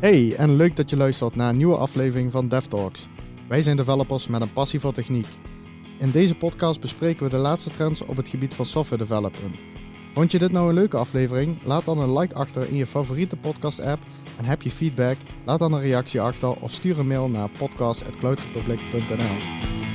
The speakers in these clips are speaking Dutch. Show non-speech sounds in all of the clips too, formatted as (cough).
Hey, en leuk dat je luistert naar een nieuwe aflevering van DevTalks. Wij zijn developers met een passie voor techniek. In deze podcast bespreken we de laatste trends op het gebied van software development. Vond je dit nou een leuke aflevering? Laat dan een like achter in je favoriete podcast-app. En heb je feedback? Laat dan een reactie achter of stuur een mail naar podcast.cloudrepublic.nl.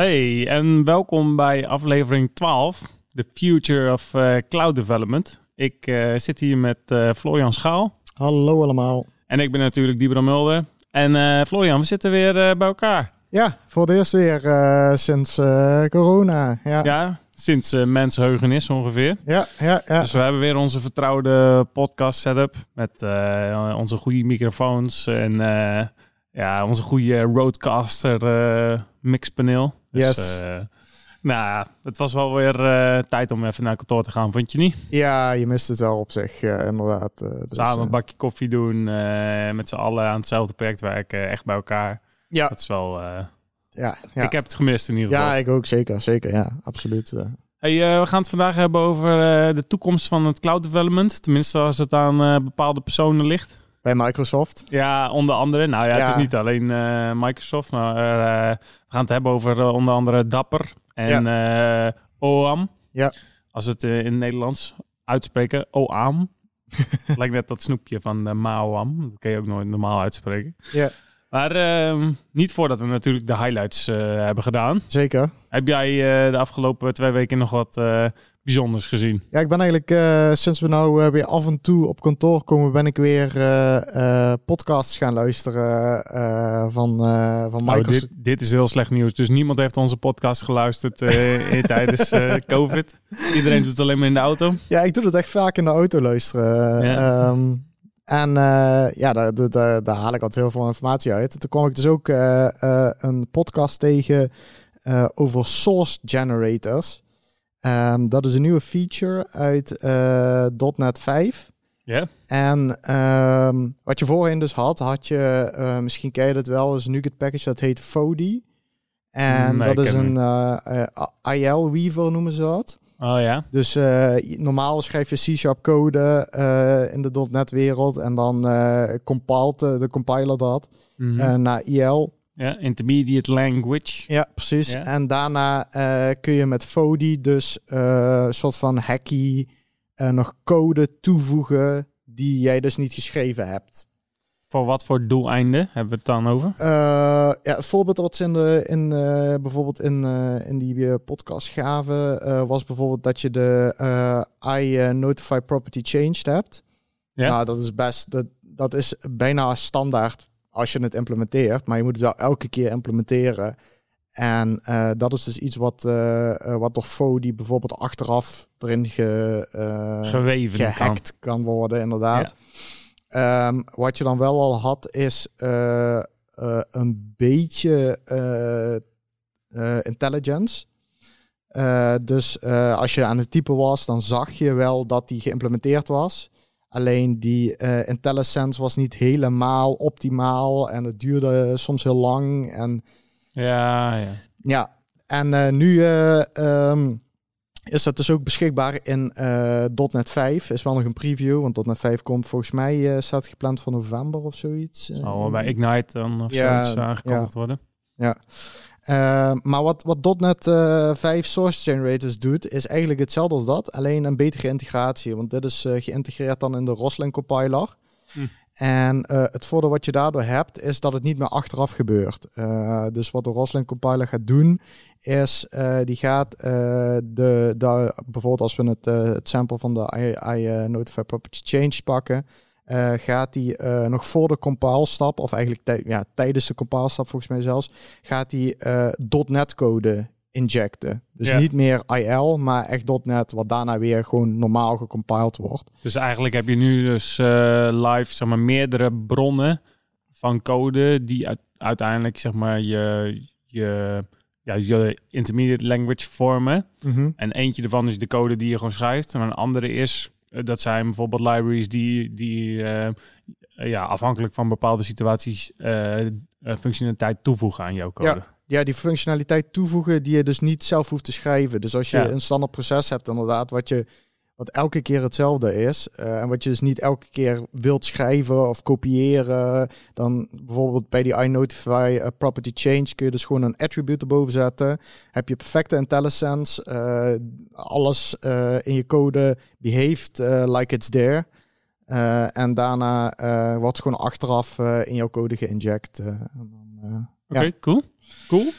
Hey, en welkom bij aflevering 12, The Future of uh, Cloud Development. Ik uh, zit hier met uh, Florian Schaal. Hallo allemaal. En ik ben natuurlijk Dieber Mulder. En Florian, we zitten weer bij elkaar. Ja, voor het eerst weer sinds corona. Ja, ja sinds mensheugenis ongeveer. Ja, ja, ja. Dus we hebben weer onze vertrouwde podcast setup met onze goede microfoons en ja, onze goede Roadcaster mixpaneel. Dus, yes. Uh, nou, het was wel weer uh, tijd om even naar kantoor te gaan, vond je niet? Ja, je mist het wel op zich, uh, inderdaad. Dus, Samen een bakje koffie doen, met z'n allen aan hetzelfde project werken, echt bij elkaar. Ja. Dat is wel... ja, ja, Ik heb het gemist in ieder geval. Ja, ik ook, zeker, zeker, ja, absoluut. Hey, we gaan het vandaag hebben over de toekomst van het cloud development. Tenminste, als het aan bepaalde personen ligt. Bij Microsoft? Ja, onder andere. Nou ja, het is niet alleen uh, Microsoft. Maar uh, we gaan het hebben over uh, onder andere Dapper en ja. OAM. Ja. Als het in het Nederlands uitspreken, OAM. (laughs) Lijkt net dat snoepje van de Maoam. Dat kan je ook nooit normaal uitspreken. Ja. Maar ehm, niet voordat we natuurlijk de highlights hebben gedaan. Zeker. Heb jij de afgelopen twee weken nog wat bijzonders gezien? Ja, ik ben eigenlijk uh, sinds we nou uh, weer af en toe op kantoor komen, ben ik weer uh, podcasts gaan luisteren van, van Microsoft. Oh, dit, dit, is heel slecht nieuws. Dus niemand heeft onze podcast geluisterd (laughs) tijdens COVID. Iedereen doet het alleen maar in de auto. Ja, ik doe het echt vaak in de auto luisteren. Ja. Um, en ja, daar, daar, daar, haal ik altijd heel veel informatie uit. Toen kwam ik dus ook een podcast tegen over source generators. Um, dat is een nieuwe feature uit uh, .NET 5. Ja. En um, wat je voorheen dus had, had je, uh, misschien ken je het wel, is een NuGet package dat heet Fodi. En nee, dat is een uh, IL Weaver noemen ze dat. Oh ja. Dus normaal schrijf je C-sharp code in de .NET wereld en dan compilt de compiler dat mm -hmm. naar IL. Ja, intermediate language. Ja, precies. Ja. En daarna uh, kun je met Fodi dus uh, een soort van hacky uh, nog code toevoegen die jij dus niet geschreven hebt. Voor wat voor doeleinden hebben we het dan over? ja, het voorbeeld wat ze in, de, in bijvoorbeeld in, in die podcast gaven, was bijvoorbeeld dat je de I notify property changed hebt. Ja. Nou, dat is best, dat, dat is bijna standaard als je het implementeert, maar je moet het wel elke keer implementeren. En uh, dat is dus iets wat, uh, wat door Fodi bijvoorbeeld achteraf erin ge, uh, Geweven gehackt kan. kan worden, inderdaad. Ja. Um, wat je dan wel al had, is een beetje intelligence. dus als je aan het typen was, dan zag je wel dat die geïmplementeerd was. Alleen die uh, IntelliSense was niet helemaal optimaal en het duurde soms heel lang. En, ja, ja. Ja, en uh, nu uh, um, is dat dus ook beschikbaar in .NET 5. Is wel nog een preview, want .NET 5 komt volgens mij, staat gepland voor november of zoiets. Zal bij Ignite dan of ja, zoiets aangekondigd ja. worden. Ja. Uh, maar wat, wat .NET uh, 5 Source Generators doet, is eigenlijk hetzelfde als dat, alleen een betere integratie. Want dit is uh, geïntegreerd dan in de Roslyn compiler. Hm. En het voordeel wat je daardoor hebt, is dat het niet meer achteraf gebeurt. dus wat de Roslyn compiler gaat doen, is die gaat de, de, bijvoorbeeld als we het, het sample van de I, I Notify Property Change pakken, uh, gaat hij uh, nog voor de compile-stap, of eigenlijk tij ja, tijdens de compile-stap volgens mij zelfs, gaat hij uh, .NET-code injecten. Dus Ja. niet meer IL, maar echt .NET, wat daarna weer gewoon normaal gecompiled wordt. Dus eigenlijk heb je nu dus eh, live zeg maar, meerdere bronnen van code die uit- uiteindelijk zeg maar, je, je, ja, je intermediate language vormen. En eentje ervan is de code die je gewoon schrijft. En een andere is, eh, dat zijn bijvoorbeeld libraries die, die eh, ja, afhankelijk van bepaalde situaties eh, eh, functionaliteit toevoegen aan jouw code. Ja. ja, die functionaliteit toevoegen die je dus niet zelf hoeft te schrijven. Dus als je Ja. een standaard proces hebt, inderdaad, wat je wat elke keer hetzelfde is. eh, en wat je dus niet elke keer wilt schrijven of kopiëren. Dan bijvoorbeeld bij die iNotify eh, property change kun je dus gewoon een attribute erboven zetten. Heb je perfecte IntelliSense. eh, alles in je code behaved eh, like it's there. En daarna wordt gewoon achteraf in jouw code geïnject. Oké, Ja. cool. Cool.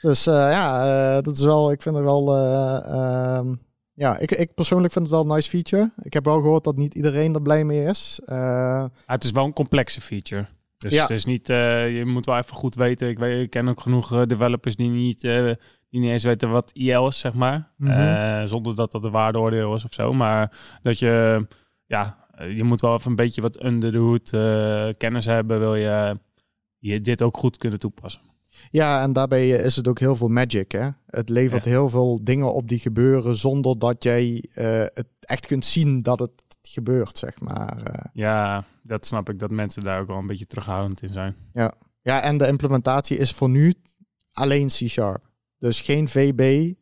dus ja, dat is wel, ik vind het wel, eh, ehm, ja, ik, ik persoonlijk vind het wel een nice feature. Ik heb wel gehoord dat niet iedereen er blij mee is. Eh, het is wel een complexe feature. Dus Ja. het is niet, eh, je moet wel even goed weten. Ik, weet, ik ken ook genoeg eh, developers die niet, die niet eens weten wat IL is, zeg maar. Mhm. Zonder dat dat een waardeoordeel is of zo. Maar dat je, ja, je moet wel even een beetje wat under the hood kennis hebben. Wil je, je dit ook goed kunnen toepassen. Ja, en daarbij is het ook heel veel magic. Hè? Het levert heel veel dingen op die gebeuren zonder dat jij eh, het echt kunt zien dat het gebeurt, zeg maar. Eh, Ja, dat snap ik. Dat mensen daar ook wel een beetje terughoudend in zijn. ja, en de implementatie is voor nu alleen C-Sharp. Dus geen VB,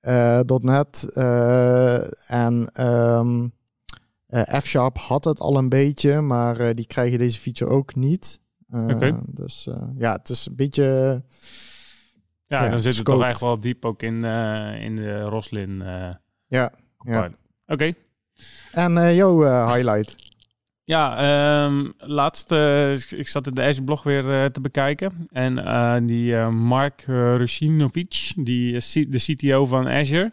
eh, .NET eh, en ehm, eh, F-Sharp had het al een beetje, maar eh, die krijgen deze feature ook niet. Eh. Dus eh, ja, het is een beetje... Ja, Ja, dan zit het toch echt wel diep ook in, eh, in de Roslin. eh Ja. Oké. En eh, jouw highlight? Ja, ehm, laatst, ik zat de Azure blog weer te bekijken. En die Mark uh, Rusinovic, die de CTO van Azure,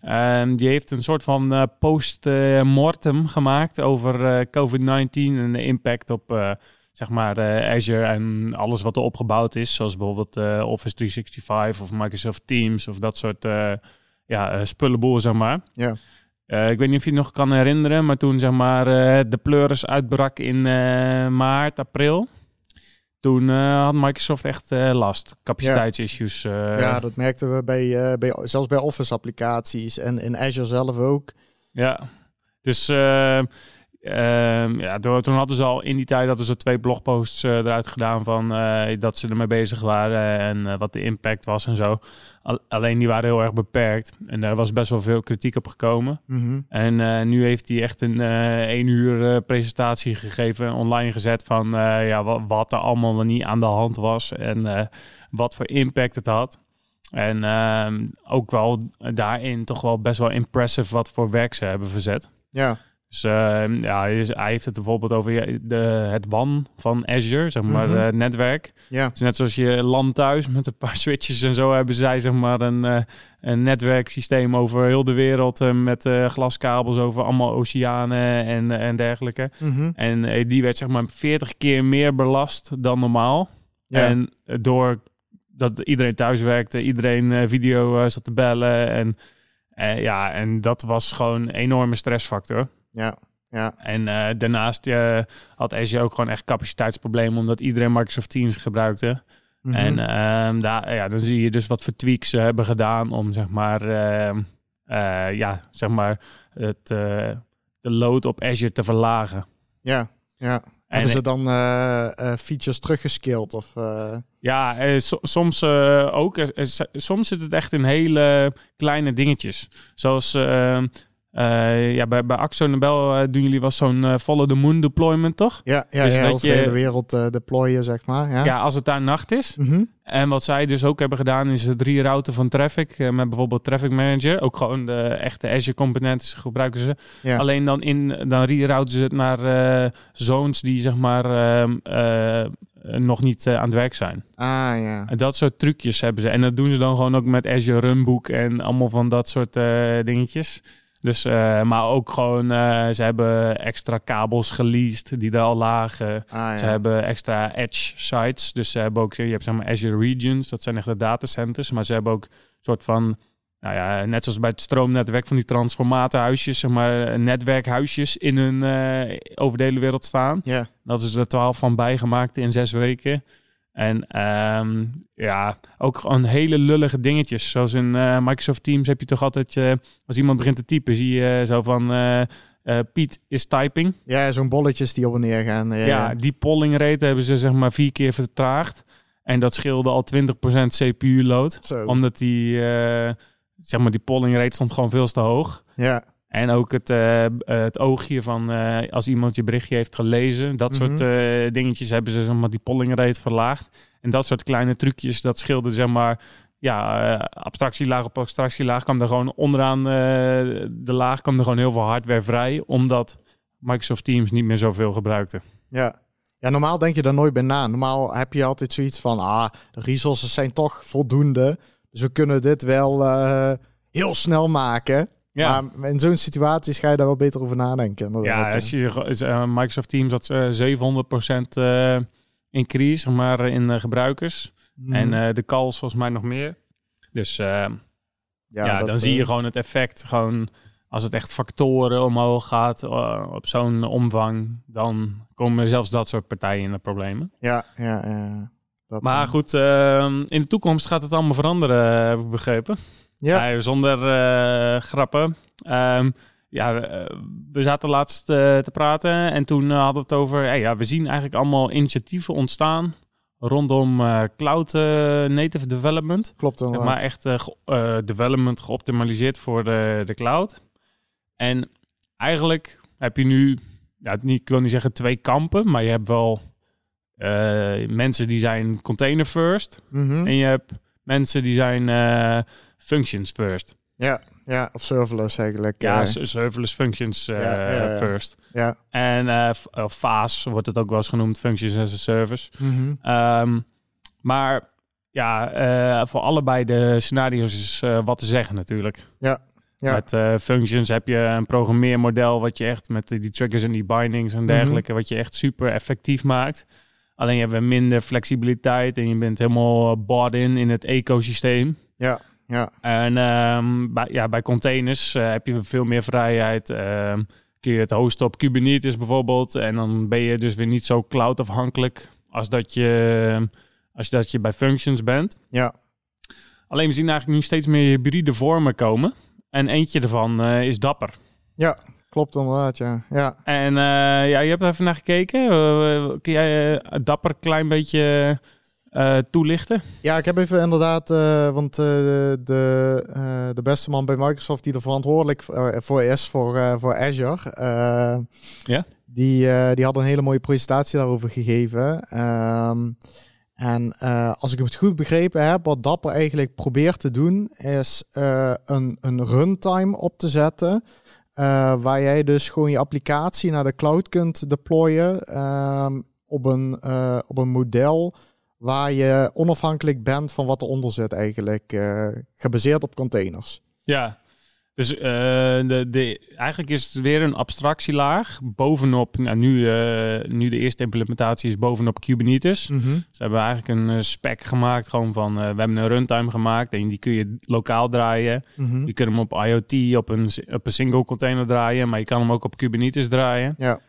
ehm, die heeft een soort van post-mortem gemaakt over eh, COVID-19 en de impact op zeg maar eh, Azure en alles wat er opgebouwd is, zoals bijvoorbeeld eh, Office 365 of Microsoft Teams of dat soort eh ja, spullenboel, zeg maar. Ja. Ik weet niet of je het nog kan herinneren, maar toen zeg maar de pleuris uitbrak in maart, april. Toen had Microsoft echt last, capaciteitsissues. eh, ja, dat merkten we bij, bij, zelfs bij Office applicaties en in Azure zelf ook. Ja, dus eh, ehm, ja, toen toen hadden ze al in die tijd hadden ze twee blogposts eh, eruit gedaan van eh, dat ze ermee bezig waren en eh, wat de impact was en zo. Al- alleen die waren heel erg beperkt en daar was best wel veel kritiek op gekomen. Mhm. En nu heeft hij echt een één uur presentatie gegeven, online gezet van ja, wat, wat er allemaal niet aan de hand was en wat voor impact het had. En ehm, ook wel daarin toch wel best wel impressive wat voor werk ze hebben verzet. Ja, Dus ehm, ja, hij heeft het bijvoorbeeld over de, het WAN van Azure, zeg maar, Mhm. eh, netwerk. ja, Het is net zoals je land thuis met een paar (laughs) switches en zo hebben zij zeg maar een, eh, een netwerksysteem over heel de wereld eh, met glaskabels over allemaal oceanen en, en dergelijke. Mhm. En die werd zeg maar 40 keer meer belast dan normaal. ja. En door dat iedereen thuis werkte, iedereen video zat te bellen en ja, en dat was gewoon een enorme stressfactor. Ja, ja, En eh, daarnaast eh, had Azure ook gewoon echt capaciteitsproblemen omdat iedereen Microsoft Teams gebruikte. Mhm. En ehm, daar, ja, dan zie je dus wat voor tweaks ze hebben gedaan om zeg maar, ehm, eh, ja, zeg maar het, eh, de load op Azure te verlagen. ja, ja. En, Hebben ze dan eh, eh, features teruggescaled? Of, eh, Ja, eh, so- soms eh, ook. Eh, eh, soms zit het echt in hele kleine dingetjes. Zoals eh, ja, bij, bij Axo Nobel eh, doen jullie wel zo'n eh, follow the moon deployment, toch? ja, ja, Dus ja dat je- de hele wereld deployen, zeg maar. Ja. Ja, als het daar nacht is. Mhm. En wat zij dus ook hebben gedaan is het rerouten van traffic met bijvoorbeeld Traffic Manager. Ook gewoon de echte Azure componenten gebruiken ze. ja. Alleen dan, in, dan rerouten ze het naar zones die zeg maar ehm, eh, nog niet aan het werk zijn. Ah, ja. En dat soort trucjes hebben ze. En dat doen ze dan gewoon ook met Azure Runbook en allemaal van dat soort dingetjes. Dus, eh, maar ook gewoon, eh, ze hebben extra kabels geleased die daar al lagen. Ah, Ze hebben extra edge sites. Dus ze hebben ook, je hebt zeg maar Azure Regions, dat zijn echt de datacenters. Maar ze hebben ook een soort van, nou ja, net zoals bij het stroomnetwerk van die transformatorhuisjes, zeg maar netwerkhuisjes in hun, eh, over de hele wereld staan. Ja. Dat is er twaalf van bijgemaakt in zes weken. En ehm, ja, ook gewoon hele lullige dingetjes. Zoals in eh, Microsoft Teams heb je toch altijd, eh, als iemand begint te typen, zie je zo van eh, eh, Piet is typing. Ja, zo'n bolletjes die op en neer gaan. Ja, Ja, die polling rate hebben ze zeg maar vier keer vertraagd. En dat scheelde al 20% CPU-load. Omdat die, eh, zeg maar, die polling rate stond gewoon veel te hoog. Ja, En ook het, eh, eh, het oogje van eh, als iemand je berichtje heeft gelezen. Dat soort Mhm. eh, dingetjes hebben ze zeg maar, die polling rate verlaagd. En dat soort kleine trucjes, dat scheelde zeg maar... Ja, abstractielaag op abstractielaag kwam er gewoon onderaan de laag kwam er gewoon heel veel hardware vrij. Omdat Microsoft Teams niet meer zoveel gebruikte. ja. Ja, normaal denk je daar nooit bij na. Normaal heb je altijd zoiets van, ah, de resources zijn toch voldoende. Dus we kunnen dit wel heel snel maken. Ja, Maar in zo'n situatie ga je daar wel beter over nadenken. ja als je, eh, Microsoft Teams had eh, 700% eh increase zeg maar, in eh, gebruikers. Mhm. En eh, de calls volgens mij nog meer. Dus eh, ja, dat, dan zie je eh, gewoon het effect. Gewoon als het echt factoren omhoog gaat eh, op zo'n omvang, dan komen zelfs dat soort partijen in de problemen. Ja, ja, ja. Dat, Maar eh, goed, eh, in de toekomst gaat het allemaal veranderen, eh, heb ik begrepen. Ja, zonder eh, grappen. Ehm, ja, eh, we zaten laatst eh, te praten en toen hadden we het over... hey, ja, we zien eigenlijk allemaal initiatieven ontstaan rondom cloud native development. klopt inderdaad. maar echt ge- development geoptimaliseerd voor de, de cloud. En eigenlijk heb je nu, ja, niet, ik wil niet zeggen twee kampen, maar je hebt wel mensen die zijn container first. Mhm. En je hebt mensen die zijn functions first. Ja, ja, of serverless eigenlijk. Ja, eh, serverless functions eh, Ja, ja, ja. first. ja. En eh f- of FAS wordt het ook wel eens genoemd, functions as a service. Mhm. Ehm, maar ja, eh, voor allebei de scenario's is eh, wat te zeggen natuurlijk. Ja, ja. Met eh, functions heb je een programmeermodel wat je echt met die triggers en die bindings en dergelijke, wat je echt super effectief maakt. Alleen je hebt minder flexibiliteit en je bent helemaal bought in in het ecosysteem. Ja, ja. En ehm, bij, ja, bij containers eh, heb je veel meer vrijheid. Ehm, kun je het hosten op Kubernetes bijvoorbeeld. En dan ben je dus weer niet zo cloud-afhankelijk als dat je, als dat je bij functions bent. Ja, Alleen we zien eigenlijk nu steeds meer hybride vormen komen. En eentje ervan eh, is Dapper. ja. Klopt inderdaad, ja. Ja, En eh, ja, je hebt er even naar gekeken. Kun jij Dapper een klein beetje eh, toelichten? ja ik heb even inderdaad, eh, want eh, de, de beste man bij Microsoft die er verantwoordelijk voor is, voor, voor Azure, Ja? die, die had een hele mooie presentatie daarover gegeven. Ehm, en als ik het goed begrepen heb, wat Dapper eigenlijk probeert te doen, is een, een runtime op te zetten. waar jij dus gewoon je applicatie naar de cloud kunt deployen ehm, op, een, op een model waar je onafhankelijk bent van wat eronder zit eigenlijk. eh, gebaseerd op containers. Ja, dus eh, de, de, eigenlijk is het weer een abstractielaag bovenop, nou, nu, eh, nu de eerste implementatie is bovenop Kubernetes. Ze hebben eigenlijk een spec gemaakt gewoon van, we hebben een runtime gemaakt en die kun je lokaal draaien. Mhm. Je kunt hem op IoT op een, op een single container draaien, maar je kan hem ook op Kubernetes draaien. Ja.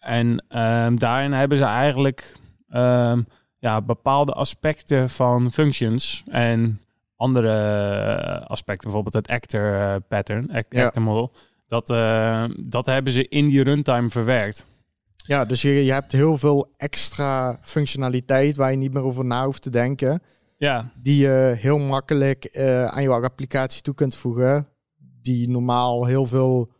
En ehm, daarin hebben ze eigenlijk ehm, ja, bepaalde aspecten van functions en andere aspecten, bijvoorbeeld het actor eh, pattern, Ja. actor model, dat, eh, dat hebben ze in die runtime verwerkt. Ja, dus je, je hebt heel veel extra functionaliteit waar je niet meer over na hoeft te denken. Ja, Die je heel makkelijk eh, aan je applicatie toe kunt voegen. Die normaal heel veel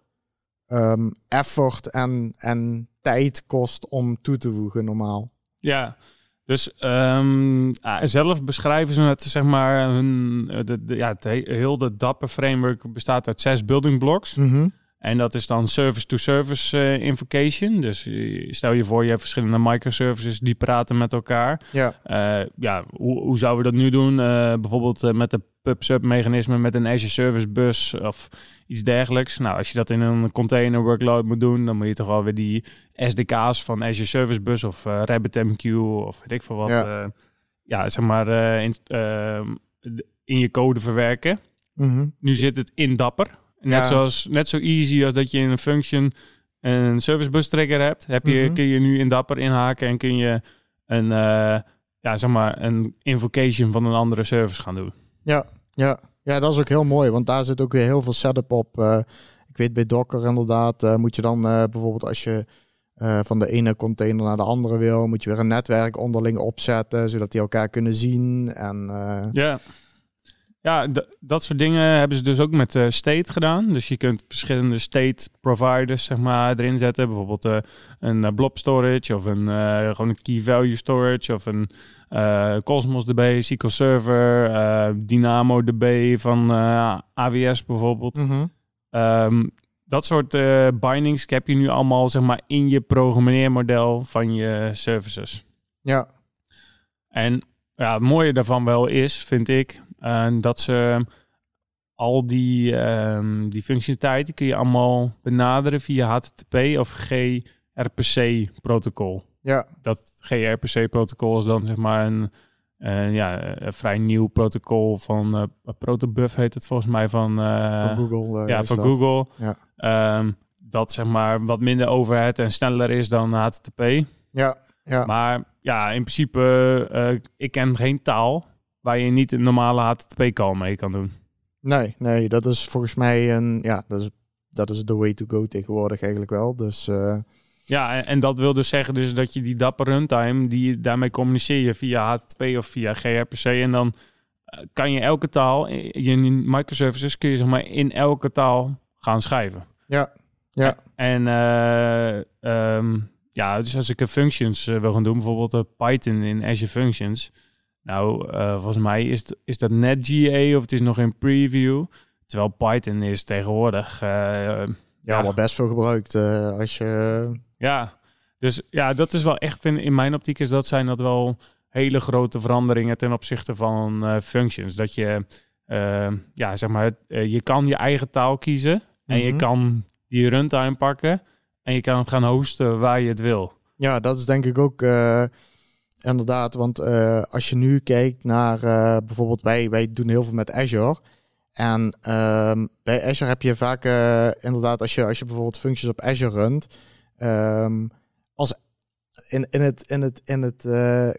ehm, effort en, en tijd kost om toe te voegen normaal. ja. Dus ehm, zelf beschrijven ze het, zeg maar, hun, eh, de, de- ja, het he- heel de Dapper framework bestaat uit zes building blocks. Mhm. En dat is dan service-to-service eh, invocation. Dus eh, stel je voor, je hebt verschillende microservices die praten met elkaar. Ja, Eh, ja, hoe, hoe zouden we dat nu doen? Bijvoorbeeld met de pub-sub-mechanisme met een Azure Service Bus of iets dergelijks. Nou, als je dat in een container workload moet doen, dan moet je toch wel weer die SDK's van Azure Service Bus of RabbitMQ of weet ik veel wat. Ja. Ja, ja zeg maar in, in je code verwerken. Mhm. Nu zit het in Dapper. Net, Ja. zoals, net zo easy als dat je in een function een service bus trigger hebt, heb je, Mhm. kun je nu in Dapper inhaken en kun je een, eh, ja, zeg maar een invocation van een andere service gaan doen. ja, ja. ja, dat is ook heel mooi, want daar zit ook weer heel veel setup op. Eh, ik weet bij Docker inderdaad, eh, moet je dan bijvoorbeeld als je van de ene container naar de andere wil, moet je weer een netwerk onderling opzetten, zodat die elkaar kunnen zien. En. Ja, ja dat soort dingen hebben ze dus ook met uh, State gedaan. Dus je kunt verschillende State providers zeg maar, erin zetten. Bijvoorbeeld een blob storage of een, gewoon een key value storage of een Cosmos DB, SQL Server, Dynamo DB van AWS bijvoorbeeld. Mhm. Ehm, dat soort bindings heb je nu allemaal zeg maar, in je programmeermodel van je services. Ja. En ja, het mooie daarvan wel is, vind ik, dat ze al die, um, die functionaliteiten kun je allemaal benaderen via HTTP of gRPC-protocol. Ja. Dat gRPC-protocol is dan zeg maar een uh, ja, een vrij nieuw protocol van uh, Protobuf heet het volgens mij van, uh, van Google. ja, van Google. Ja. Um, dat zeg maar wat minder overhead en sneller is dan HTTP. Ja, ja. Maar ja, in principe, ik ken geen taal waar je niet een normale HTTP-call mee kan doen. Nee, nee, dat is volgens mij een, ja, dat is, dat is de way to go tegenwoordig eigenlijk wel. Dus ja, en, dat wil dus zeggen dus dat je die dapper runtime, die, daarmee communiceer je via HTTP of via gRPC. En dan eh, kan je elke taal, je microservices kun je zeg maar in elke taal gaan schrijven. Ja, ja. En uh, um, ja, dus als ik een functions wil gaan doen, bijvoorbeeld Python in Azure Functions. Nou, volgens mij is, is dat net GA of het is nog in preview. Terwijl Python is tegenwoordig... ja, ja, maar best veel gebruikt als je ja, dus ja, dat is wel echt, in mijn optiek is dat zijn dat wel hele grote veranderingen ten opzichte van functions. Dat je, ja, zeg maar, je kan je eigen taal kiezen en je Mhm. kan die runtime pakken en je kan het gaan hosten waar je het wil. Ja, dat is denk ik ook inderdaad. Want uh, als je nu kijkt naar uh, bijvoorbeeld, wij, wij doen heel veel met Azure. En uh, bij Azure heb je vaak inderdaad, als je, als je bijvoorbeeld functies op Azure runt. Um, als in, in het, in het, in het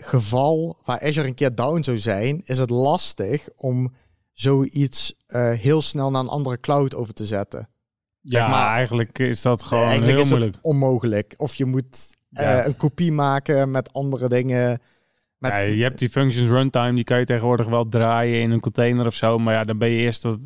geval waar Azure een keer down zou zijn, is het lastig om zoiets heel snel naar een andere cloud over te zetten. Ja, Zeg maar, eigenlijk is dat gewoon Eigenlijk heel is moeilijk. onmogelijk. Of je moet Ja. eh, een kopie maken met andere dingen. Met, Ja, je hebt die functions runtime, die kan je tegenwoordig wel draaien in een container of zo. Maar ja, dan ben je eerst dat.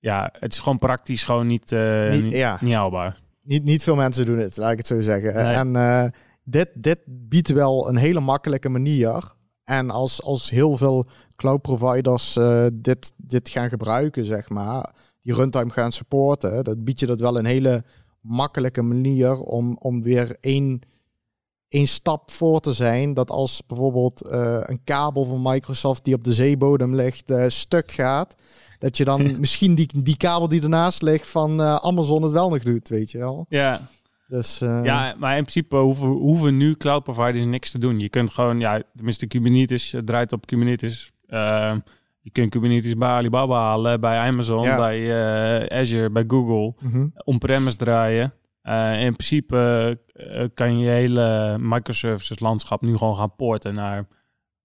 Ja, het is gewoon praktisch gewoon niet, eh Niet- niet, ja. niet haalbaar. niet, niet veel mensen doen het, laat ik het zo zeggen. Nee. En eh, dit, dit biedt wel een hele makkelijke manier. En als, als heel veel cloud providers dit, dit gaan gebruiken, zeg maar, die runtime gaan supporten, dat biedt je dat wel een hele makkelijke manier om, om weer één, één stap voor te zijn. Dat als bijvoorbeeld eh, een kabel van Microsoft die op de zeebodem ligt eh, stuk gaat, dat je dan (laughs) misschien die, die kabel die ernaast ligt van eh, Amazon het wel nog doet, weet je wel. Ja, Dus Ja, maar in principe hoeven, hoeven nu cloud providers niks te doen. Je kunt gewoon, ja, tenminste Kubernetes draait op Kubernetes. Uh, je kunt Kubernetes bij Alibaba halen, bij Amazon, Ja. bij Azure, bij Google. mhm. On-premise draaien. Uh, in principe uh, kan je hele microservices landschap nu gewoon gaan poorten naar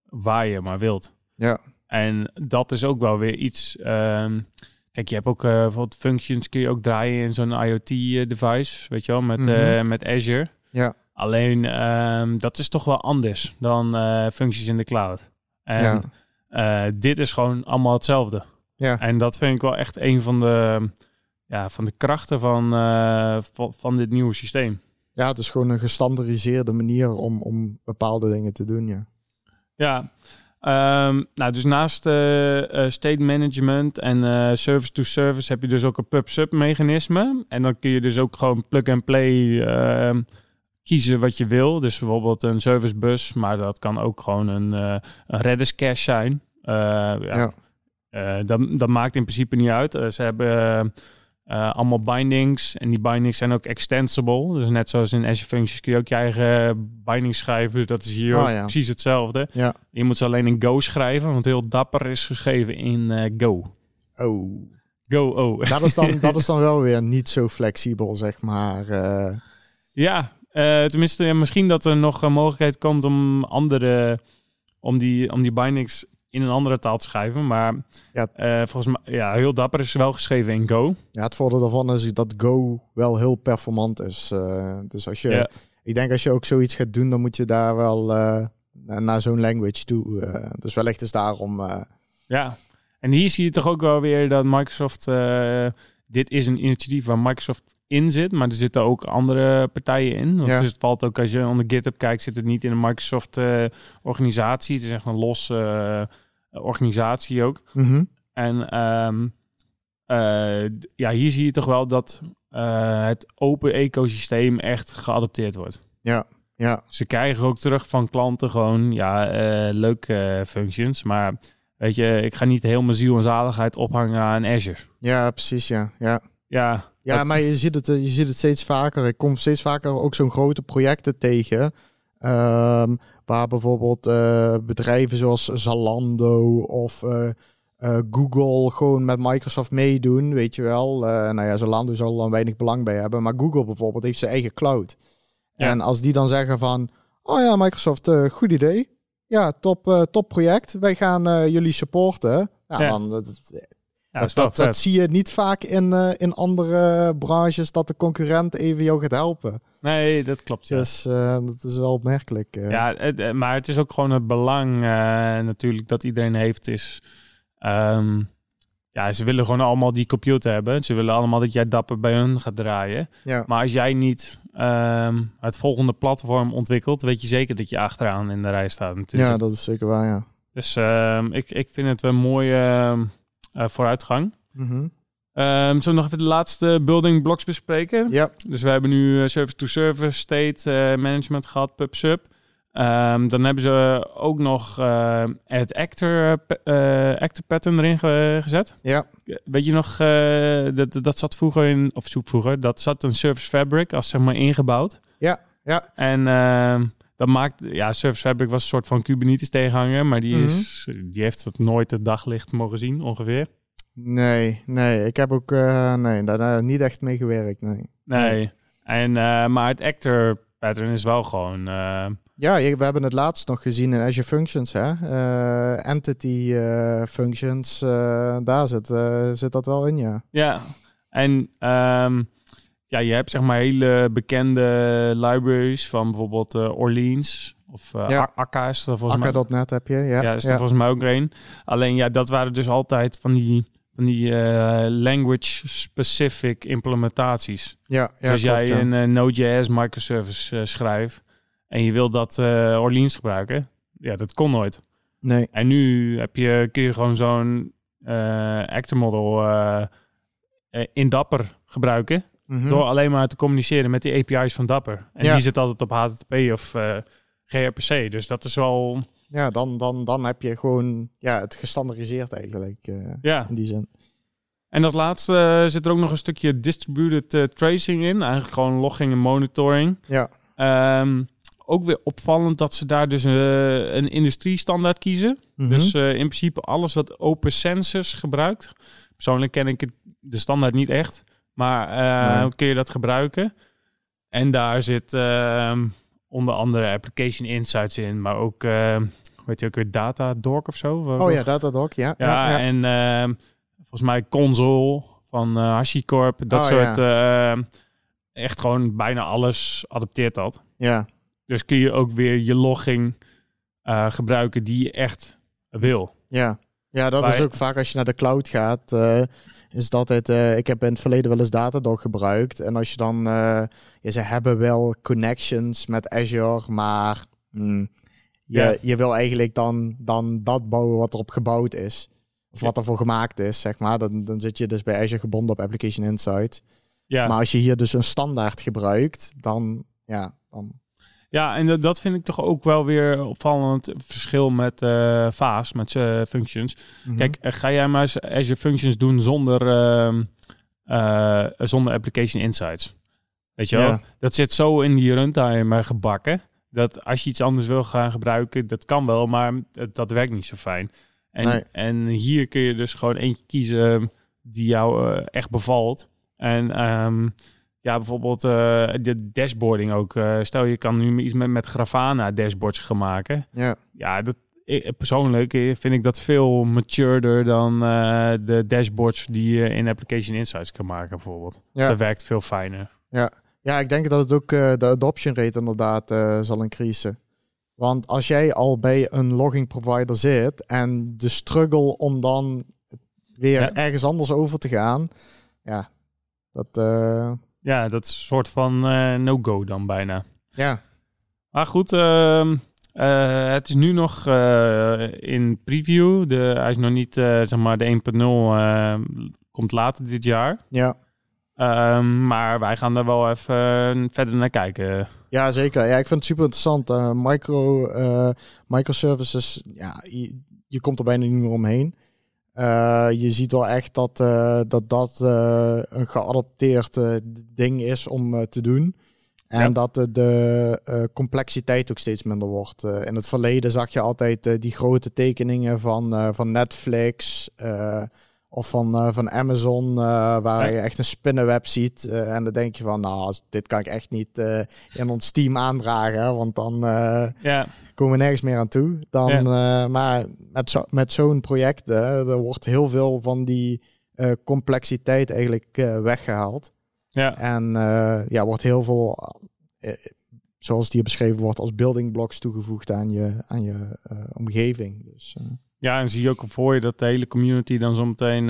waar je maar wilt. Ja. En dat is ook wel weer iets. Um, kijk, je hebt ook bijvoorbeeld functions kun je ook draaien in zo'n IoT-device, weet je wel, met, Mhm. met Azure. Ja. Alleen um, dat is toch wel anders dan functies in de cloud. En Ja. dit is gewoon allemaal hetzelfde. Ja. En dat vind ik wel echt een van de, ja, van de krachten van, uh, van, van dit nieuwe systeem. ja, het is gewoon een gestandardiseerde manier om, om bepaalde dingen te doen, ja. Ja, um, nou dus naast uh, state management en uh, service to service heb je dus ook een pub-sub mechanisme. En dan kun je dus ook gewoon plug-and-play ehm, kiezen wat je wil. Dus bijvoorbeeld een service bus, maar dat kan ook gewoon een, uh, een Redis cache zijn. Ja. Ja. Dat, dat maakt in principe niet uit. Ze hebben uh, allemaal bindings en die bindings zijn ook extensible. Dus net zoals in Azure Functions kun je ook je eigen bindings schrijven. Dus dat is hier Oh, ja. precies hetzelfde. Ja. Je moet ze alleen in Go schrijven, want heel dapper is geschreven in uh, Go. Oh. Go, oh. Dat is, dan, (laughs) dat is dan wel weer niet zo flexibel, zeg maar. Uh, Ja, tenminste, ja, misschien dat er nog een mogelijkheid komt om andere, om die, om die bindings in een andere taal te schrijven. Maar Ja. uh, volgens mij, ja, heel dapper is wel geschreven in Go. ja, het voordeel daarvan is dat Go wel heel performant is. Uh, dus als je Ja. ik denk als je ook zoiets gaat doen, dan moet je daar wel uh, naar zo'n language toe. Dus wellicht is daarom. Ja, en hier zie je toch ook wel weer dat Microsoft. dit is een initiatief waar Microsoft in zit, maar er zitten ook andere partijen in. Want ja. dus het valt ook als je onder GitHub kijkt, zit het niet in een Microsoft organisatie. Het is echt een losse organisatie ook. Mm -hmm. En um, ja, hier zie je toch wel dat uh, het open ecosysteem echt geadopteerd wordt. Ja, ja. Ze krijgen ook terug van klanten gewoon, ja, leuke functions, maar weet je, ik ga niet heel mijn ziel en zaligheid ophangen aan Azure. Ja, precies, ja. Ja, ja, ja maar je ziet, het, je ziet het steeds vaker. Ik kom steeds vaker ook zo'n grote projecten tegen. Um, waar bijvoorbeeld uh, bedrijven zoals Zalando of uh, uh, Google gewoon met Microsoft meedoen, weet je wel. Nou ja, Zalando zal dan weinig belang bij hebben, maar Google bijvoorbeeld heeft zijn eigen cloud. En als die dan zeggen van, oh ja, Microsoft, goed idee. Ja, top, top project. Wij gaan jullie supporten. Ja, ja. dan... Dat, ja, dat, dat, dat, zie je niet vaak in, in andere branches, dat de concurrent even jou gaat helpen. Nee, dat klopt. Ja. Dus dat is wel opmerkelijk. Ja, het, maar het is ook gewoon het belang natuurlijk dat iedereen heeft, is Um, ja, ze willen gewoon allemaal die computer hebben. Ze willen allemaal dat jij dapper bij hun gaat draaien. Ja. Maar als jij niet um, het volgende platform ontwikkelt, weet je zeker dat je achteraan in de rij staat natuurlijk. Ja, dat is zeker waar, ja. Dus um, ik, ik vind het een mooie uh, vooruitgang. Mm -hmm. Um, zullen we nog even de laatste building blocks bespreken? Ja. Dus we hebben nu service-to-service, state uh, management gehad, pub-sub. Um, dan hebben ze ook nog uh, het actor, uh, actor pattern erin ge gezet. Ja. Weet je nog, dat, dat zat vroeger in, of zoek vroeger, dat zat een Service Fabric als zeg maar ingebouwd. Ja, ja. En ehm, dat maakt, ja, Service Fabric was een soort van Kubernetes tegenhanger, maar die, is, mm -hmm. die heeft het nooit het daglicht mogen zien, ongeveer. Nee, nee, ik heb ook nee, daar niet echt mee gewerkt, nee. Nee. En, maar het actor pattern is wel gewoon ja, we hebben het laatst nog gezien in Azure Functions. Hè? Uh, entity uh, functions, uh, daar zit, zit dat wel in, ja. Ja, en um, ja, je hebt zeg maar hele bekende libraries van bijvoorbeeld Orleans of ja. Akka is er volgens Akka. mij. heb je, ja. Ja, is er ja. volgens mij ook een. Alleen ja, dat waren dus altijd van die, van die language-specific implementaties. Ja, ja dus als jij ja. een Node.js microservice schrijft en je wil dat uh, Orleans gebruiken, ja, dat kon nooit. Nee. En nu heb je, kun je gewoon zo'n uh, actor model uh, in Dapper gebruiken. Mm -hmm. Door alleen maar te communiceren met die API's van Dapper. En ja. die zit altijd op HTTP of gRPC. Dus dat is wel... Ja, dan, dan, dan heb je gewoon ja, het gestandardiseerd eigenlijk. ja. In die zin. En dat laatste zit er ook nog een stukje distributed tracing in. Eigenlijk gewoon logging en monitoring. Ja. Um, ook weer opvallend dat ze daar dus uh, een industriestandaard kiezen. Mhm. Dus uh, in principe alles wat Open Sensors gebruikt. Persoonlijk ken ik het, de standaard niet echt. Maar uh, nee. kun je dat gebruiken. En daar zit ehm, onder andere Application Insights in. Maar ook, weet je ook weer Datadog of zo? Oh ja, Datadog, ja. Ja, ja, en ehm, volgens mij Console van HashiCorp. Dat oh, soort... echt gewoon bijna alles adopteert dat. Ja. Dus kun je ook weer je logging uh, gebruiken die je echt wil. Ja, ja dat Bij... is ook vaak als je naar de cloud gaat. Uh, is dat het, uh, ik heb in het verleden wel eens Datadog gebruikt. En als je dan, ja, ze hebben wel connections met Azure, maar mm, je, ja. je wil eigenlijk dan, dan dat bouwen wat erop gebouwd is. Of wat ervoor gemaakt is, zeg maar. Dan, dan zit je dus bij Azure gebonden op Application Insight. Ja. Maar als je hier dus een standaard gebruikt, dan, ja, dan ja, en dat vind ik toch ook wel weer opvallend verschil met uh, Vaas, met uh, functions. Mm -hmm. Kijk, ga jij maar eens Azure Functions doen zonder, uh, uh, zonder Application Insights? Weet je wel? Ja. Dat zit zo in die runtime gebakken. Dat als je iets anders wil gaan gebruiken, dat kan wel, maar dat, dat werkt niet zo fijn. En, nee. en hier kun je dus gewoon eentje kiezen die jou echt bevalt. En um, ja, bijvoorbeeld uh, de dashboarding ook. Uh, stel je kan nu iets met, met Grafana dashboards gaan maken. Ja, ja dat, ik, persoonlijk vind ik dat veel matureder dan uh, de dashboards die je in Application Insights kan maken bijvoorbeeld. Ja. Dat werkt veel fijner. Ja. Ja, ik denk dat het ook de adoption rate inderdaad zal increasen. Want als jij al bij een logging provider zit en de struggle om dan weer ergens anders over te gaan, ja, dat. Ja, dat is een soort van no-go dan bijna. Ja. Maar goed, ehm, het is nu nog in preview. De, hij is nog niet, zeg maar, de 1.0 komt later dit jaar. Ja. Um, maar wij gaan daar wel even verder naar kijken. Ja, zeker. Ja, ik vind het super interessant. Micro, microservices, ja, je, je, komt er bijna niet meer omheen. Je ziet wel echt dat dat, dat een geadopteerd ding is om te doen. En dat de, complexiteit ook steeds minder wordt. in het verleden zag je altijd die grote tekeningen van, van Netflix. Of van, van Amazon, waar je echt een spinnenweb ziet. En dan denk je van, nou, dit kan ik echt niet in ons team aandragen. Want dan ja. Komen we nergens meer aan toe. Dan, maar met, zo, met zo'n project, er wordt heel veel van die complexiteit eigenlijk weggehaald. Ja. En ja, wordt heel veel, zoals die beschreven wordt, als building blocks toegevoegd aan je, aan je omgeving. Dus... Ja, en zie je ook voor je dat de hele community dan zometeen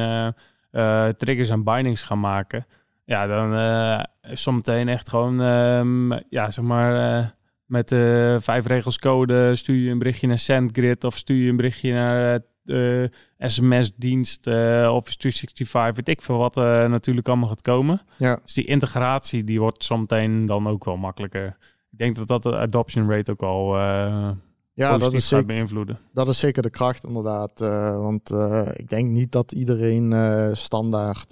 triggers en bindings gaan maken. Ja, dan zometeen echt gewoon, um, ja, zeg maar, met uh, vijf regels code stuur je een berichtje naar SendGrid of stuur je een berichtje naar uh, SMS-dienst, Office 365, weet ik veel wat natuurlijk allemaal gaat komen. Ja. Dus die integratie die wordt zometeen dan ook wel makkelijker. Ik denk dat dat de adoption rate ook al ja, dat is zeker, beïnvloeden. Dat is zeker de kracht inderdaad. Want ik denk niet dat iedereen standaard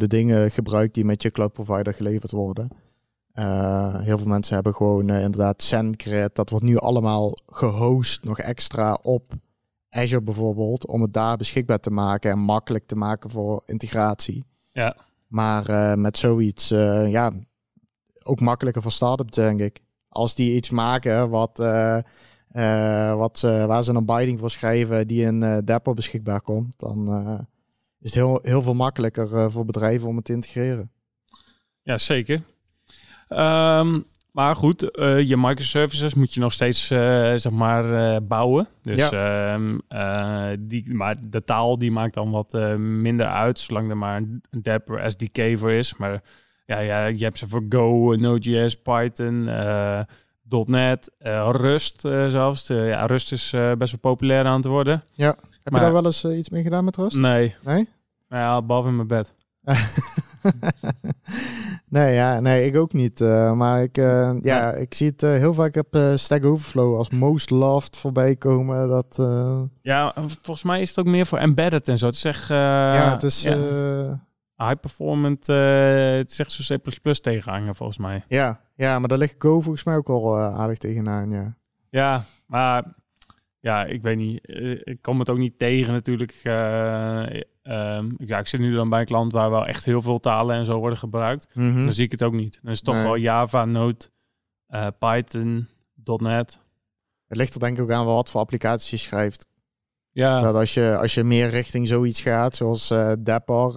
de dingen gebruikt die met je cloud provider geleverd worden. Heel veel mensen hebben gewoon inderdaad SendGrid. Dat wordt nu allemaal gehost nog extra op Azure bijvoorbeeld. Om het daar beschikbaar te maken en makkelijk te maken voor integratie. Ja. Maar met zoiets, ja, ook makkelijker voor start-ups denk ik als die iets maken wat, wat, waar ze een binding voor schrijven die in uh, Dapper beschikbaar komt, dan is het heel, heel veel makkelijker voor bedrijven om het te integreren. Ja, zeker. Um, maar goed, je microservices moet je nog steeds zeg maar bouwen. Dus ja. um, die, maar de taal die maakt dan wat minder uit, zolang er maar een Dapper SDK voor is. Maar ja, ja, je hebt ze voor Go, Node.js, Python, .NET, Rust zelfs. ja, Rust is best wel populair aan het worden. Ja. Heb je daar wel eens iets mee gedaan met Rust? Nee. Nee? Ja, behalve in mijn bed. (laughs) nee, ja, nee, ik ook niet. maar ik, ja, ja, ik zie het heel vaak op Stack Overflow als most loved voorbij komen. Dat, Ja, volgens mij is het ook meer voor embedded en zo. Het is echt... ja, het is... Ja high performant, het is echt zo C++ tegenhangen volgens mij. Ja, ja, maar daar ligt Go volgens mij ook al aardig tegenaan, ja. Ja, maar ja, ik weet niet. Eh, ik kom het ook niet tegen natuurlijk. Um, ja, ik zit nu dan bij een klant waar wel echt heel veel talen en zo worden gebruikt. Mm Dan zie ik het ook niet. Dan is het toch wel Java, Node, Python, .NET. Het ligt er denk ik ook aan wat voor applicaties je schrijft. Ja. Dat als je, als je meer richting zoiets gaat, zoals Dapper,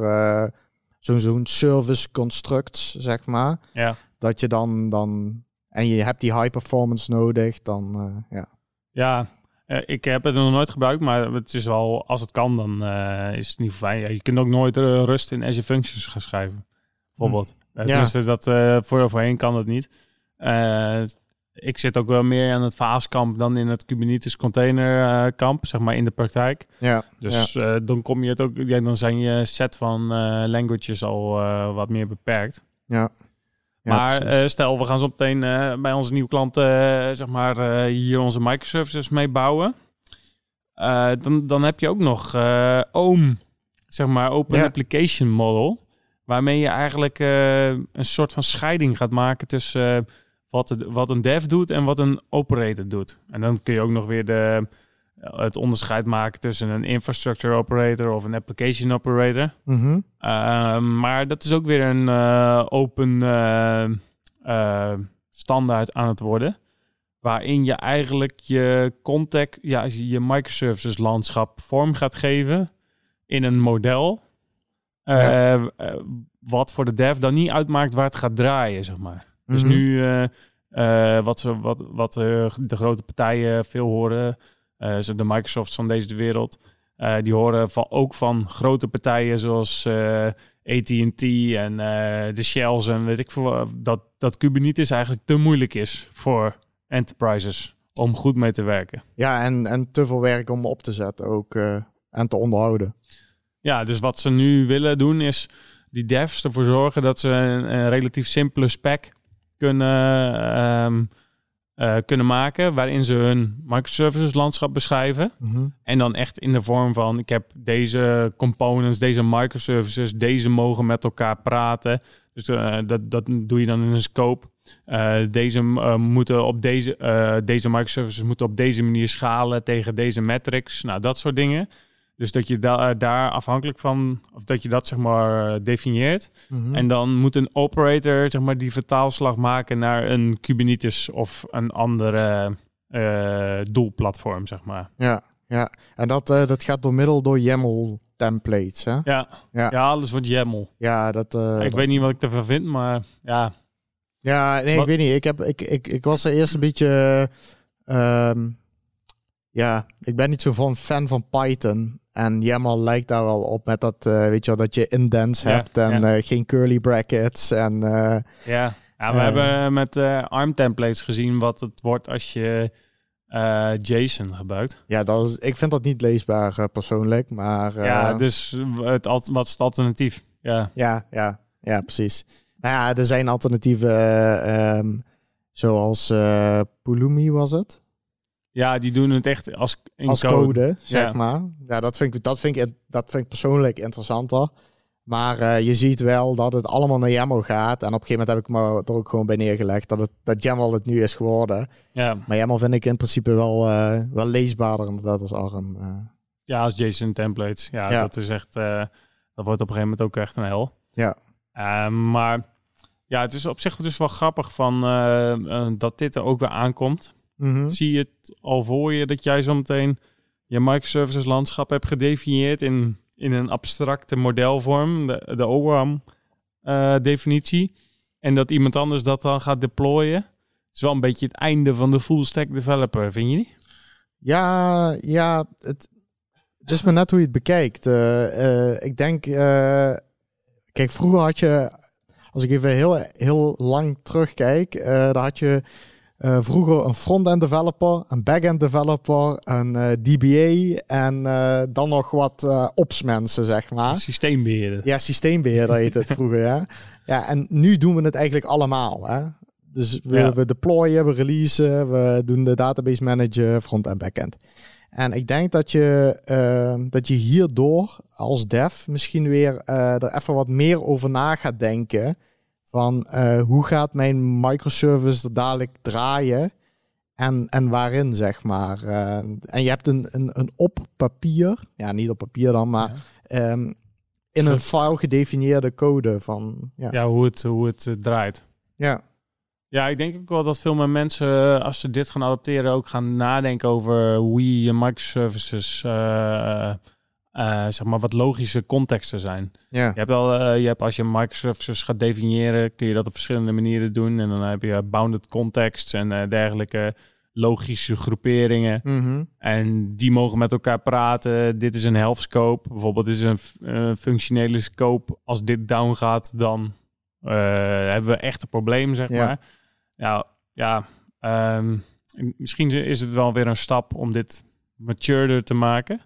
zo'n zo'n service constructs, zeg maar. Ja. Dat je dan, dan en je hebt die high performance nodig, dan uh, ja. Ja, uh, ik heb het nog nooit gebruikt, maar het is wel, als het kan, dan uh, is het niet fijn. Ja, je kunt ook nooit rust in Azure Functions gaan schrijven, bijvoorbeeld. Hm. Ja. Tenminste, dat voor voorheen kan dat niet ik zit ook wel meer aan het vaaskamp dan in het Kubernetes containerkamp, uh, zeg maar in de praktijk. Ja. Dus Uh, dan kom je het ook, ja, dan zijn je set van uh, languages al uh, wat meer beperkt. Ja. Maar stel, we gaan zo meteen bij onze nieuwe klanten, zeg maar, hier onze microservices mee bouwen. dan, dan heb je ook nog OOM, zeg maar, Open Application Model. Waarmee je eigenlijk een soort van scheiding gaat maken tussen wat, het, wat een dev doet en wat een operator doet. En dan kun je ook nog weer de, het onderscheid maken tussen een infrastructure operator of een application operator. Mm maar dat is ook weer een uh, open uh, standaard aan het worden. Waarin je eigenlijk je contact, ja, je microservices landschap vorm gaat geven in een model. eh, Ja. eh, wat voor de dev dan niet uitmaakt waar het gaat draaien, zeg maar. Dus Mhm. nu eh, eh, wat, ze, wat, wat eh, de grote partijen veel horen, eh, de Microsofts van deze wereld, eh, die horen van, ook van grote partijen zoals eh, AT&T en de Shells en weet ik veel, dat, dat Kubernetes eigenlijk te moeilijk is voor enterprises om goed mee te werken. Ja, en, en te veel werk om op te zetten ook en te onderhouden. Ja, dus wat ze nu willen doen is die devs ervoor zorgen dat ze een, een relatief simpele spec kunnen, ehm, eh, kunnen maken waarin ze hun microservices landschap beschrijven. En dan echt in de vorm van ik heb deze components, deze microservices, deze mogen met elkaar praten. Dus eh, dat, dat doe je dan in een scope. Eh, deze moeten op deze, deze microservices moeten op deze manier schalen tegen deze metrics. Nou, dat soort dingen. Dus dat je da daar afhankelijk van, of dat je dat zeg maar eh, definieert. Mhm. En dan moet een operator zeg maar die vertaalslag maken naar een Kubernetes of een andere eh, doelplatform, zeg maar. Ja, ja. En dat, eh, dat gaat door middel door YAML templates, hè? Ja, Ja. ja. alles wordt YAML. Ja, dat... eh, ik dat- weet niet wat ik ervan vind, maar ja. Ja, nee, Wat- ik weet niet. Ik, heb, ik, ik, ik was er eerst een beetje... ehm, ja, ik ben niet zo van fan van Python. En YAML lijkt daar wel op met dat, eh, weet je wel, dat je indents Ja, hebt en ja. eh, geen curly brackets. En eh, Ja, ja we hebben met ARM templates gezien wat het wordt als je JSON gebruikt. ja, dat is, ik vind dat niet leesbaar persoonlijk, maar... ja, dus het, wat is het alternatief? Ja, Ja, ja, ja, precies. Nou ja, er zijn alternatieven eh, ehm, zoals Pulumi was het. Ja die doen het echt als, als code, zeg Ja. maar. Ja, dat vind, ik, dat, vind ik, dat vind ik persoonlijk interessanter. Maar eh, je ziet wel dat het allemaal naar YAML gaat. En op een gegeven moment heb ik me er ook gewoon bij neergelegd dat, het, dat YAML het nu is geworden. Ja, Maar YAML vind ik in principe wel, eh, wel leesbaarder inderdaad als ARM. eh. ja, als JSON templates. Ja, Ja. dat is echt, dat wordt op een gegeven moment ook echt een hel. Ja. Eh, maar ja, het is op zich dus wel grappig van, dat dit er ook weer aankomt. Mhm. Zie je het al voor je dat jij zometeen je microservices landschap hebt gedefinieerd in, in een abstracte modelvorm, de, de ORAM eh, definitie. En dat iemand anders dat dan gaat deployen. Is wel een beetje het einde van de full stack developer, vind je niet? Ja, ja, het, het is maar net hoe je het bekijkt. Eh, eh, ik denk, kijk, vroeger had je, als ik even heel, heel lang terugkijk, dan had je eh, vroeger een front-end developer, een back-end developer, een eh, DBA en eh, dan nog wat ops mensen, zeg maar. Systeembeheerder. Ja, systeembeheerder heet het vroeger, ja. Ja, en nu doen we het eigenlijk allemaal, hè. Dus we, Ja. we deployen, we releasen, we doen de database manager, front en backend. En ik denk dat je, eh, dat je hierdoor als dev misschien weer er even wat meer over na gaat denken. Van eh, hoe gaat mijn microservice er dadelijk draaien en, en waarin, zeg maar. Eh, en je hebt een, een, een op papier, ja niet op papier dan, maar Ja. ehm, in een file gedefinieerde code van, ja. Ja, hoe het, hoe het eh, draait. Ja, Ja, ik denk ook wel dat veel meer mensen, als ze dit gaan adopteren, ook gaan nadenken over hoe je microservices, eh, zeg maar, wat logische contexten zijn. ja. Je hebt al, eh, je hebt als je microservices gaat definiëren, kun je dat op verschillende manieren doen. En dan heb je bounded contexts en eh, dergelijke logische groeperingen. Mhm. En die mogen met elkaar praten. Dit is een health scope. Bijvoorbeeld, dit is een functionele scope. Als dit down gaat, dan hebben we echt een probleem, zeg Ja. maar. Ja, ja ehm, misschien is het wel weer een stap om dit matureder te maken.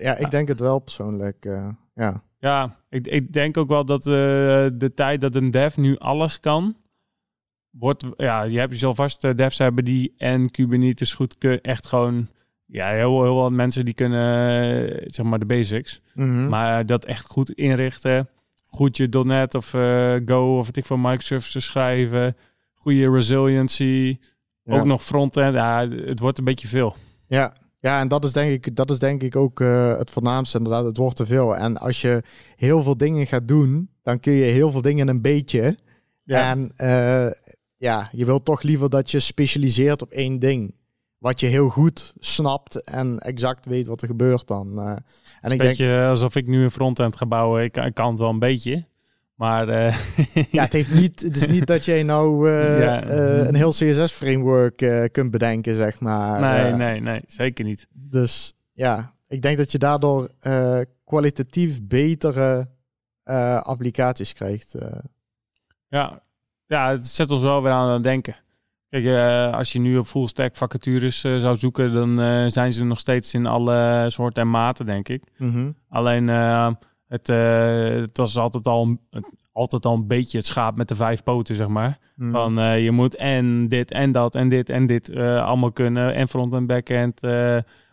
Ja, ik denk het wel persoonlijk. eh, ja. Ja, ik, ik denk ook wel dat eh, de tijd dat een dev nu alles kan, wordt, ja, je hebt je zal vast eh, devs hebben die en Kubernetes goed kun, echt gewoon, ja, heel, heel wat mensen die kunnen, zeg maar de basics, Mhm. maar dat echt goed inrichten, goed je .NET of Go of wat ik voor microservices schrijven, goede resiliency, Ja. ook nog frontend, ja, het wordt een beetje veel. Ja. Ja, en dat is denk ik, dat is denk ik ook eh, het voornaamste. Inderdaad, het wordt te veel. En als je heel veel dingen gaat doen, dan kun je heel veel dingen een beetje. Ja. En eh, ja, je wilt toch liever dat je specialiseert op één ding. Wat je heel goed snapt en exact weet wat er gebeurt dan. eh. En ik denk, beetje alsof ik nu een frontend ga bouwen. Ik, ik kan het wel een beetje. Maar uh, ja, het, heeft niet, het is niet dat jij nou uh, (laughs) ja. uh, een heel CSS-framework kunt bedenken, zeg maar. Nee, nee, nee, zeker niet. Dus ja, ik denk dat je daardoor kwalitatief betere applicaties krijgt. Ja. ja, het zet ons wel weer aan het denken. Kijk, als je nu op full stack vacatures zou zoeken, dan zijn ze nog steeds in alle soorten en maten, denk ik. Mm -hmm. Alleen het, het, was altijd al, altijd al een beetje het schaap met de vijf poten, zeg maar. Mm. Van je moet en dit en dat en dit en dit allemaal kunnen. En front en backend,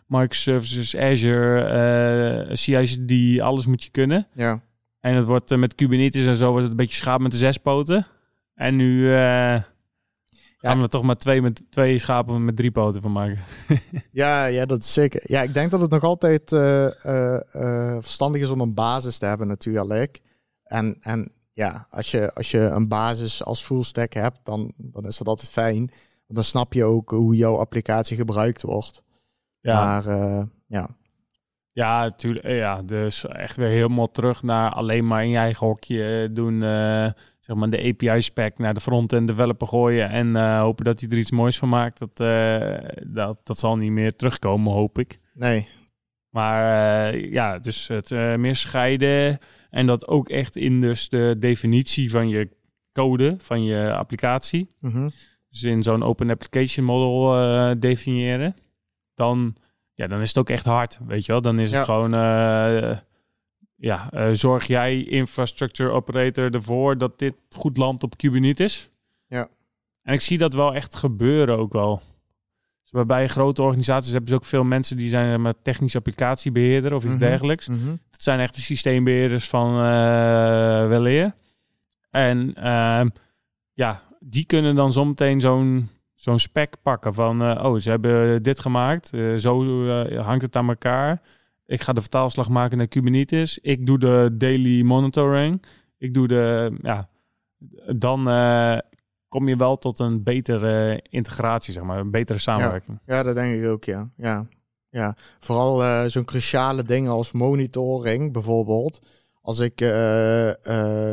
microservices, Azure, CI/CD, alles moet je kunnen. Ja. En het wordt met Kubernetes en zo wordt het een beetje schaap met de zes poten. En nu Gaan we er toch maar twee, met, twee schapen met drie poten van maken. (laughs) ja, ja, dat is zeker. Ja, ik denk dat het nog altijd uh, uh, uh, verstandig is om een basis te hebben natuurlijk. En, en ja, als je, als je een basis als full stack hebt, dan, dan is dat altijd fijn. Want dan snap je ook hoe jouw applicatie gebruikt wordt. Ja. Maar ja. Ja, natuurlijk. Ja, dus echt weer helemaal terug naar alleen maar in je eigen hokje doen zeg maar de API-spec naar de front-end developer gooien en uh, hopen dat hij er iets moois van maakt. Dat, uh, dat, dat zal niet meer terugkomen, hoop ik. Nee. Maar uh, ja, dus het meer scheiden en dat ook echt in dus de definitie van je code, van je applicatie. Mm -hmm. Dus in zo'n open application model definiëren. Dan, ja, dan is het ook echt hard, weet je wel. Dan is het gewoon ja, uh, zorg jij infrastructure operator ervoor dat dit goed landt op Kubernetes? Ja. En ik zie dat wel echt gebeuren ook wel. Dus bij grote organisaties hebben ze ook veel mensen die zijn met technisch applicatiebeheerder of iets mm -hmm. dergelijks. Mm -hmm. Dat zijn echt de systeembeheerders van uh, weleer. En uh, ja, die kunnen dan zometeen zo'n zo'n spec pakken van, uh, oh, ze hebben dit gemaakt, zo hangt het aan elkaar. Ik ga de vertaalslag maken naar Kubernetes. Ik doe de daily monitoring. Ik doe de, ja, dan uh, kom je wel tot een betere integratie, zeg maar, een betere samenwerking. Ja, ja dat denk ik ook, ja. Ja, ja. vooral uh, zo'n cruciale dingen als monitoring bijvoorbeeld. Als ik uh,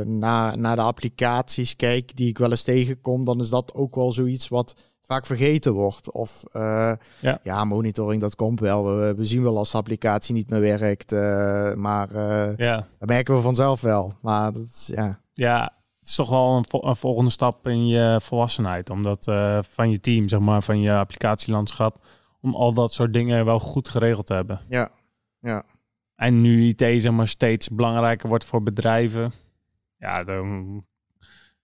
naar, naar de applicaties kijk die ik wel eens tegenkom, dan is dat ook wel zoiets wat vaak vergeten wordt. Of uh, ja. ja. monitoring, dat komt wel. We, we, zien wel als de applicatie niet meer werkt. Uh, maar uh, ja. dat merken we vanzelf wel. Maar dat is, ja. Ja, het is toch wel een, vo een volgende stap in je volwassenheid. Omdat van je team, zeg maar, van je applicatielandschap... om al dat soort dingen wel goed geregeld te hebben. Ja, ja. En nu IT, zeg maar, steeds belangrijker wordt voor bedrijven... Ja, dan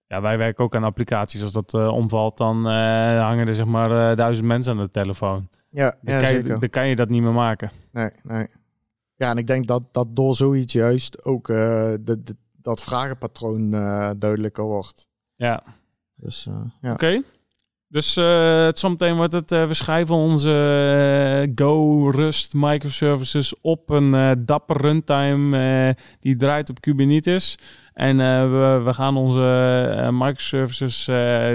ja, wij werken ook aan applicaties. Als dat uh, omvalt, dan uh, hangen er zeg maar uh, duizend mensen aan de telefoon. Ja, dan, ja, kan zeker. Je, dan kan je dat niet meer maken. Nee, nee. Ja, en ik denk dat, dat door zoiets juist ook de, de, dat vragenpatroon duidelijker wordt. Ja. Dus, ja. Oké. Okay. Dus uh, zometeen wordt het, uh, we schrijven onze uh, Go Rust microservices op een dapper runtime die draait op Kubernetes. En we, we, gaan onze microservices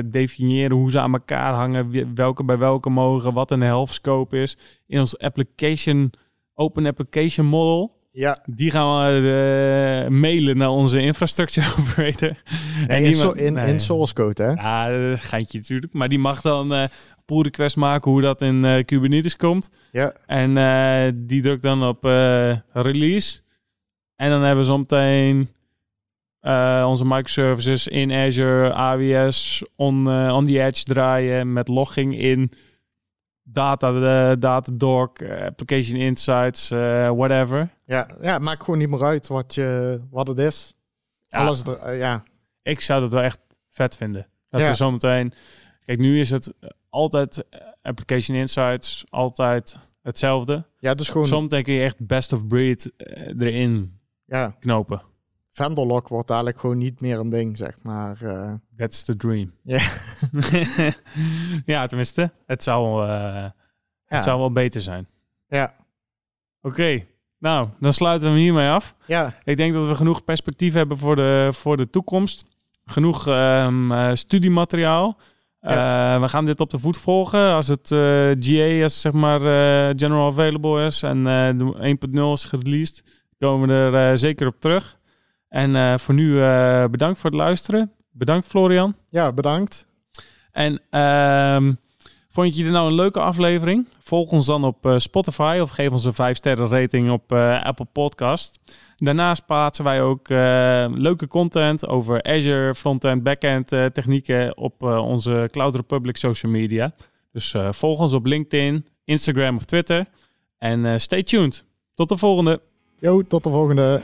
definiëren hoe ze aan elkaar hangen, welke bij welke mogen, wat een health scope is. In ons application, open application model. Ja. Die gaan we uh, mailen naar onze infrastructure (laughs) operator. Nee, in, so in, nee. in, source code, hè? Ja, dat geintje natuurlijk. Maar die mag dan uh, pull request maken hoe dat in uh, Kubernetes komt. Ja. En die drukt dan op release. En dan hebben we zometeen onze microservices in Azure, AWS, on, on the edge draaien met logging in data, uh, Datadog, uh, Application Insights, uh, whatever. Ja, ja, maakt gewoon niet meer uit wat, je, wat het is. Ja. Alles er, ja. Ik zou dat wel echt vet vinden. Dat Ja. we zometeen... Kijk, nu is het altijd Application Insights, altijd hetzelfde. ja, dus gewoon, Zometeen kun je echt best of breed eh, erin ja, knopen. Vendor lock wordt dadelijk gewoon niet meer een ding, zeg maar. eh. That's the dream. Ja. (laughs) ja, tenminste. Het zou, eh, Ja. het zou wel beter zijn. ja, Oké, nou, dan sluiten we hem hiermee af. ja, Ik denk dat we genoeg perspectief hebben voor de, voor de toekomst. Genoeg ehm, eh, studiemateriaal. we gaan dit op de voet volgen. Als het GA, als zeg maar general available is en de 1.0 is gereleased, komen we er zeker op terug. En voor nu bedankt voor het luisteren. Bedankt Florian. Ja, bedankt. En ehm, vond je dit nou een leuke aflevering? Volg ons dan op Spotify of geef ons een 5 sterren rating op Apple Podcast. Daarnaast plaatsen wij ook uh, leuke content over Azure, frontend, backend uh, technieken op uh, onze Cloud Republic social media. Dus volg ons op LinkedIn, Instagram of Twitter. En stay tuned. Tot de volgende. Yo, tot de volgende.